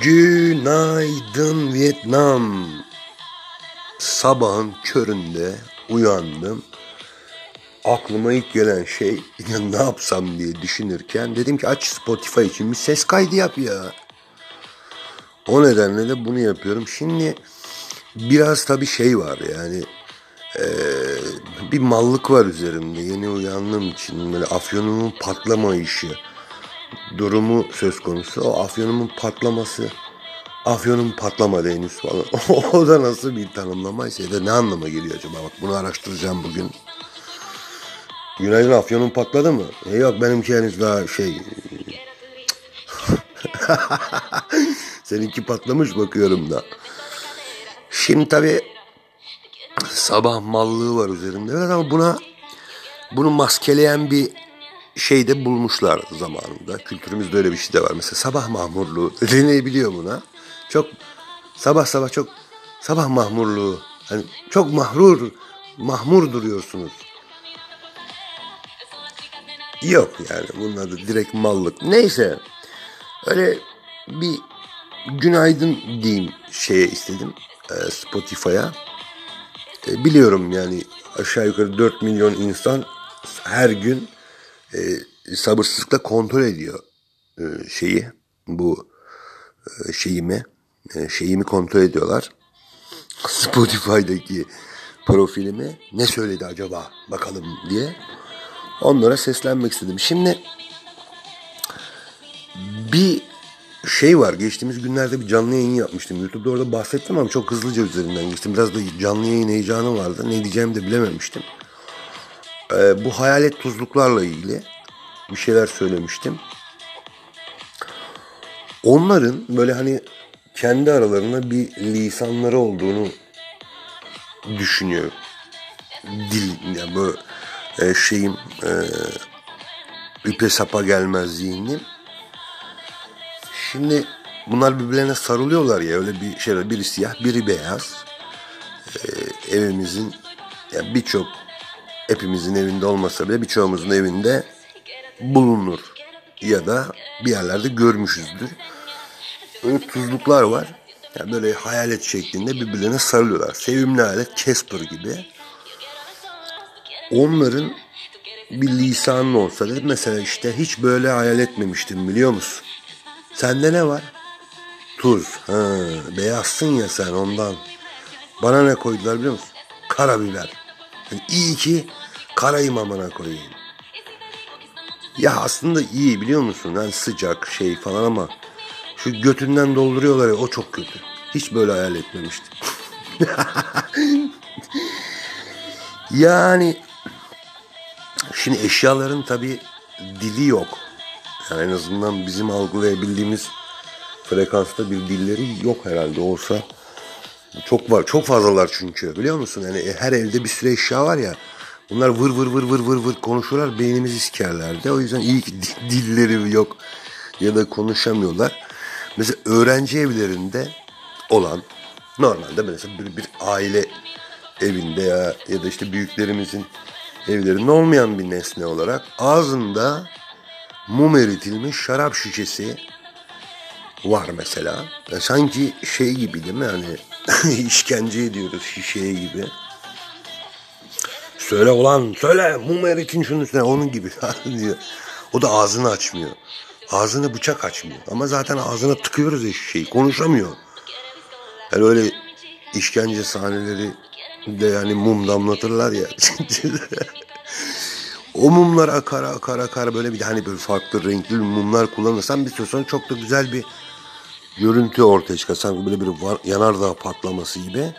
Günaydın Vietnam. Sabahın köründe uyandım. Aklıma ilk gelen şey ne yapsam diye düşünürken dedim ki aç Spotify için bir ses kaydı yap ya. O nedenle de bunu yapıyorum. Şimdi biraz tabii şey var yani ee, bir mallık var üzerimde yeni uyandığım için böyle afyonumun patlama işi durumu söz konusu. O afyonumun patlaması afyonum patlamadı henüz falan. o da nasıl bir tanımlamaysa ya da ne anlama geliyor acaba? Bak bunu araştıracağım bugün. Günaydın afyonun patladı mı? E yok benimki henüz daha şey... Seninki patlamış bakıyorum da. Şimdi tabii sabah mallığı var üzerinde. Evet ama buna bunu maskeleyen bir şeyde bulmuşlar zamanında. Kültürümüzde öyle bir şey de var. Mesela sabah mahmurluğu deneyebiliyor buna. Çok sabah sabah çok sabah mahmurluğu. Hani çok mahrur mahmur duruyorsunuz. Yok yani bunun adı direkt mallık. Neyse öyle bir günaydın diyeyim şeye istedim e, Spotify'a. E, biliyorum yani aşağı yukarı 4 milyon insan her gün e, sabırsızlıkla kontrol ediyor e, şeyi bu e, şeyimi e, şeyimi kontrol ediyorlar. Spotify'daki profilimi ne söyledi acaba bakalım diye onlara seslenmek istedim. Şimdi bir şey var. Geçtiğimiz günlerde bir canlı yayın yapmıştım. YouTube'da orada bahsettim ama çok hızlıca üzerinden geçtim. Biraz da canlı yayın heyecanı vardı. Ne diyeceğimi de bilememiştim. Ee, bu hayalet tuzluklarla ilgili bir şeyler söylemiştim. Onların böyle hani kendi aralarında bir lisanları olduğunu düşünüyor. Dil yani böyle e, şeyim e, ipe sapa gelmez zihnim. Şimdi bunlar birbirlerine sarılıyorlar ya öyle bir şey biri siyah biri beyaz. Ee, evimizin yani birçok hepimizin evinde olmasa bile birçoğumuzun evinde bulunur ya da bir yerlerde görmüşüzdür. Böyle tuzluklar var. Yani böyle hayalet şeklinde birbirlerine sarılıyorlar. Sevimli hayalet Casper gibi. Onların bir lisanı olsa dedim mesela işte hiç böyle hayal etmemiştim biliyor musun? Sende ne var? Tuz. Ha, beyazsın ya sen ondan. Bana ne koydular biliyor musun? Karabiber. Yani iyi ki karayım amına koyayım. Ya aslında iyi biliyor musun? Yani sıcak şey falan ama şu götünden dolduruyorlar ya o çok kötü. Hiç böyle hayal etmemiştim. yani şimdi eşyaların tabi dili yok. Yani en azından bizim algılayabildiğimiz frekansta bir dilleri yok herhalde olsa. Çok var. Çok fazlalar çünkü biliyor musun? Yani her evde bir sürü eşya var ya. Bunlar vır vır vır vır vır vır konuşurlar. Beynimizi sikerlerdi. O yüzden iyi dilleri yok ya da konuşamıyorlar. Mesela öğrenci evlerinde olan normalde mesela bir, bir aile evinde ya ya da işte büyüklerimizin evlerinde olmayan bir nesne olarak ağzında mum eritilmiş şarap şişesi var mesela. Ya sanki şey gibi değil mi hani işkence ediyoruz şişeye gibi. Söyle olan söyle mum eritin şunun üstüne onun gibi diyor. O da ağzını açmıyor. Ağzını bıçak açmıyor. Ama zaten ağzına tıkıyoruz ya şişeyi. Konuşamıyor. Yani öyle işkence sahneleri de yani mum damlatırlar ya. o mumlar akar akar akar böyle bir de hani böyle farklı renkli mumlar kullanırsan bir süre sonra çok da güzel bir görüntü ortaya çıkar. Sanki böyle bir yanardağ patlaması gibi.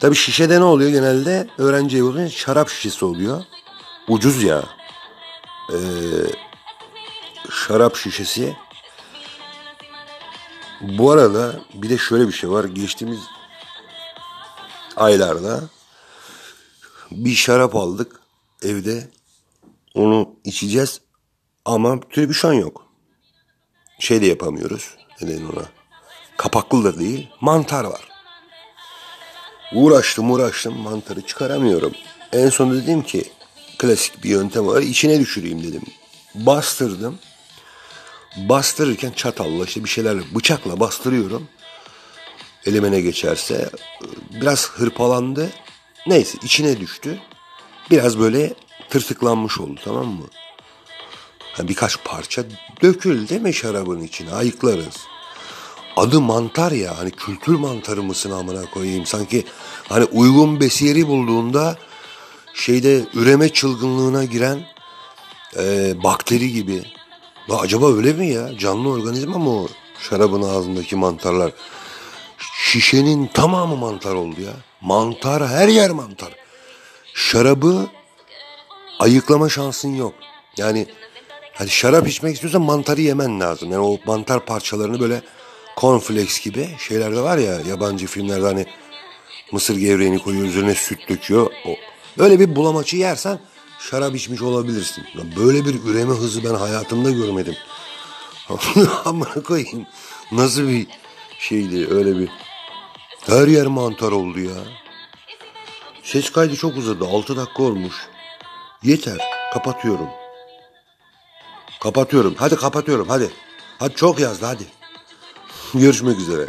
Tabi şişede ne oluyor genelde? Öğrenci evi oluyor. Şarap şişesi oluyor. Ucuz ya. Ee, şarap şişesi. Bu arada bir de şöyle bir şey var. Geçtiğimiz aylarda bir şarap aldık evde. Onu içeceğiz ama tribüşon yok. Şey de yapamıyoruz. Neden ona? Kapaklı da değil. Mantar var. Uğraştım uğraştım mantarı çıkaramıyorum. En son dedim ki klasik bir yöntem var. içine düşüreyim dedim. Bastırdım. bastırırken çatalla işte bir şeylerle bıçakla bastırıyorum. Elime ne geçerse biraz hırpalandı. Neyse içine düştü. Biraz böyle tırtıklanmış oldu tamam mı? Birkaç parça dökül mi şarabın içine ayıklarız. Adı mantar ya hani kültür mantarı mısın amına koyayım sanki hani uygun besiyeri bulduğunda şeyde üreme çılgınlığına giren e, bakteri gibi. Ya acaba öyle mi ya? Canlı organizma mı o şarabın ağzındaki mantarlar? Şişenin tamamı mantar oldu ya. Mantar her yer mantar. Şarabı ayıklama şansın yok. Yani hani şarap içmek istiyorsan mantarı yemen lazım. Yani o mantar parçalarını böyle cornflakes gibi şeylerde var ya yabancı filmlerde hani mısır gevreğini koyuyor üzerine süt döküyor. O, böyle bir bulamaçı yersen şarap içmiş olabilirsin. Böyle bir üreme hızı ben hayatımda görmedim. Amına koyayım. Nasıl bir şeydi öyle bir. Her yer mantar oldu ya. Ses kaydı çok uzadı. 6 dakika olmuş. Yeter. Kapatıyorum. Kapatıyorum. Hadi kapatıyorum hadi. Hadi çok yazdı hadi. Görüşmek üzere.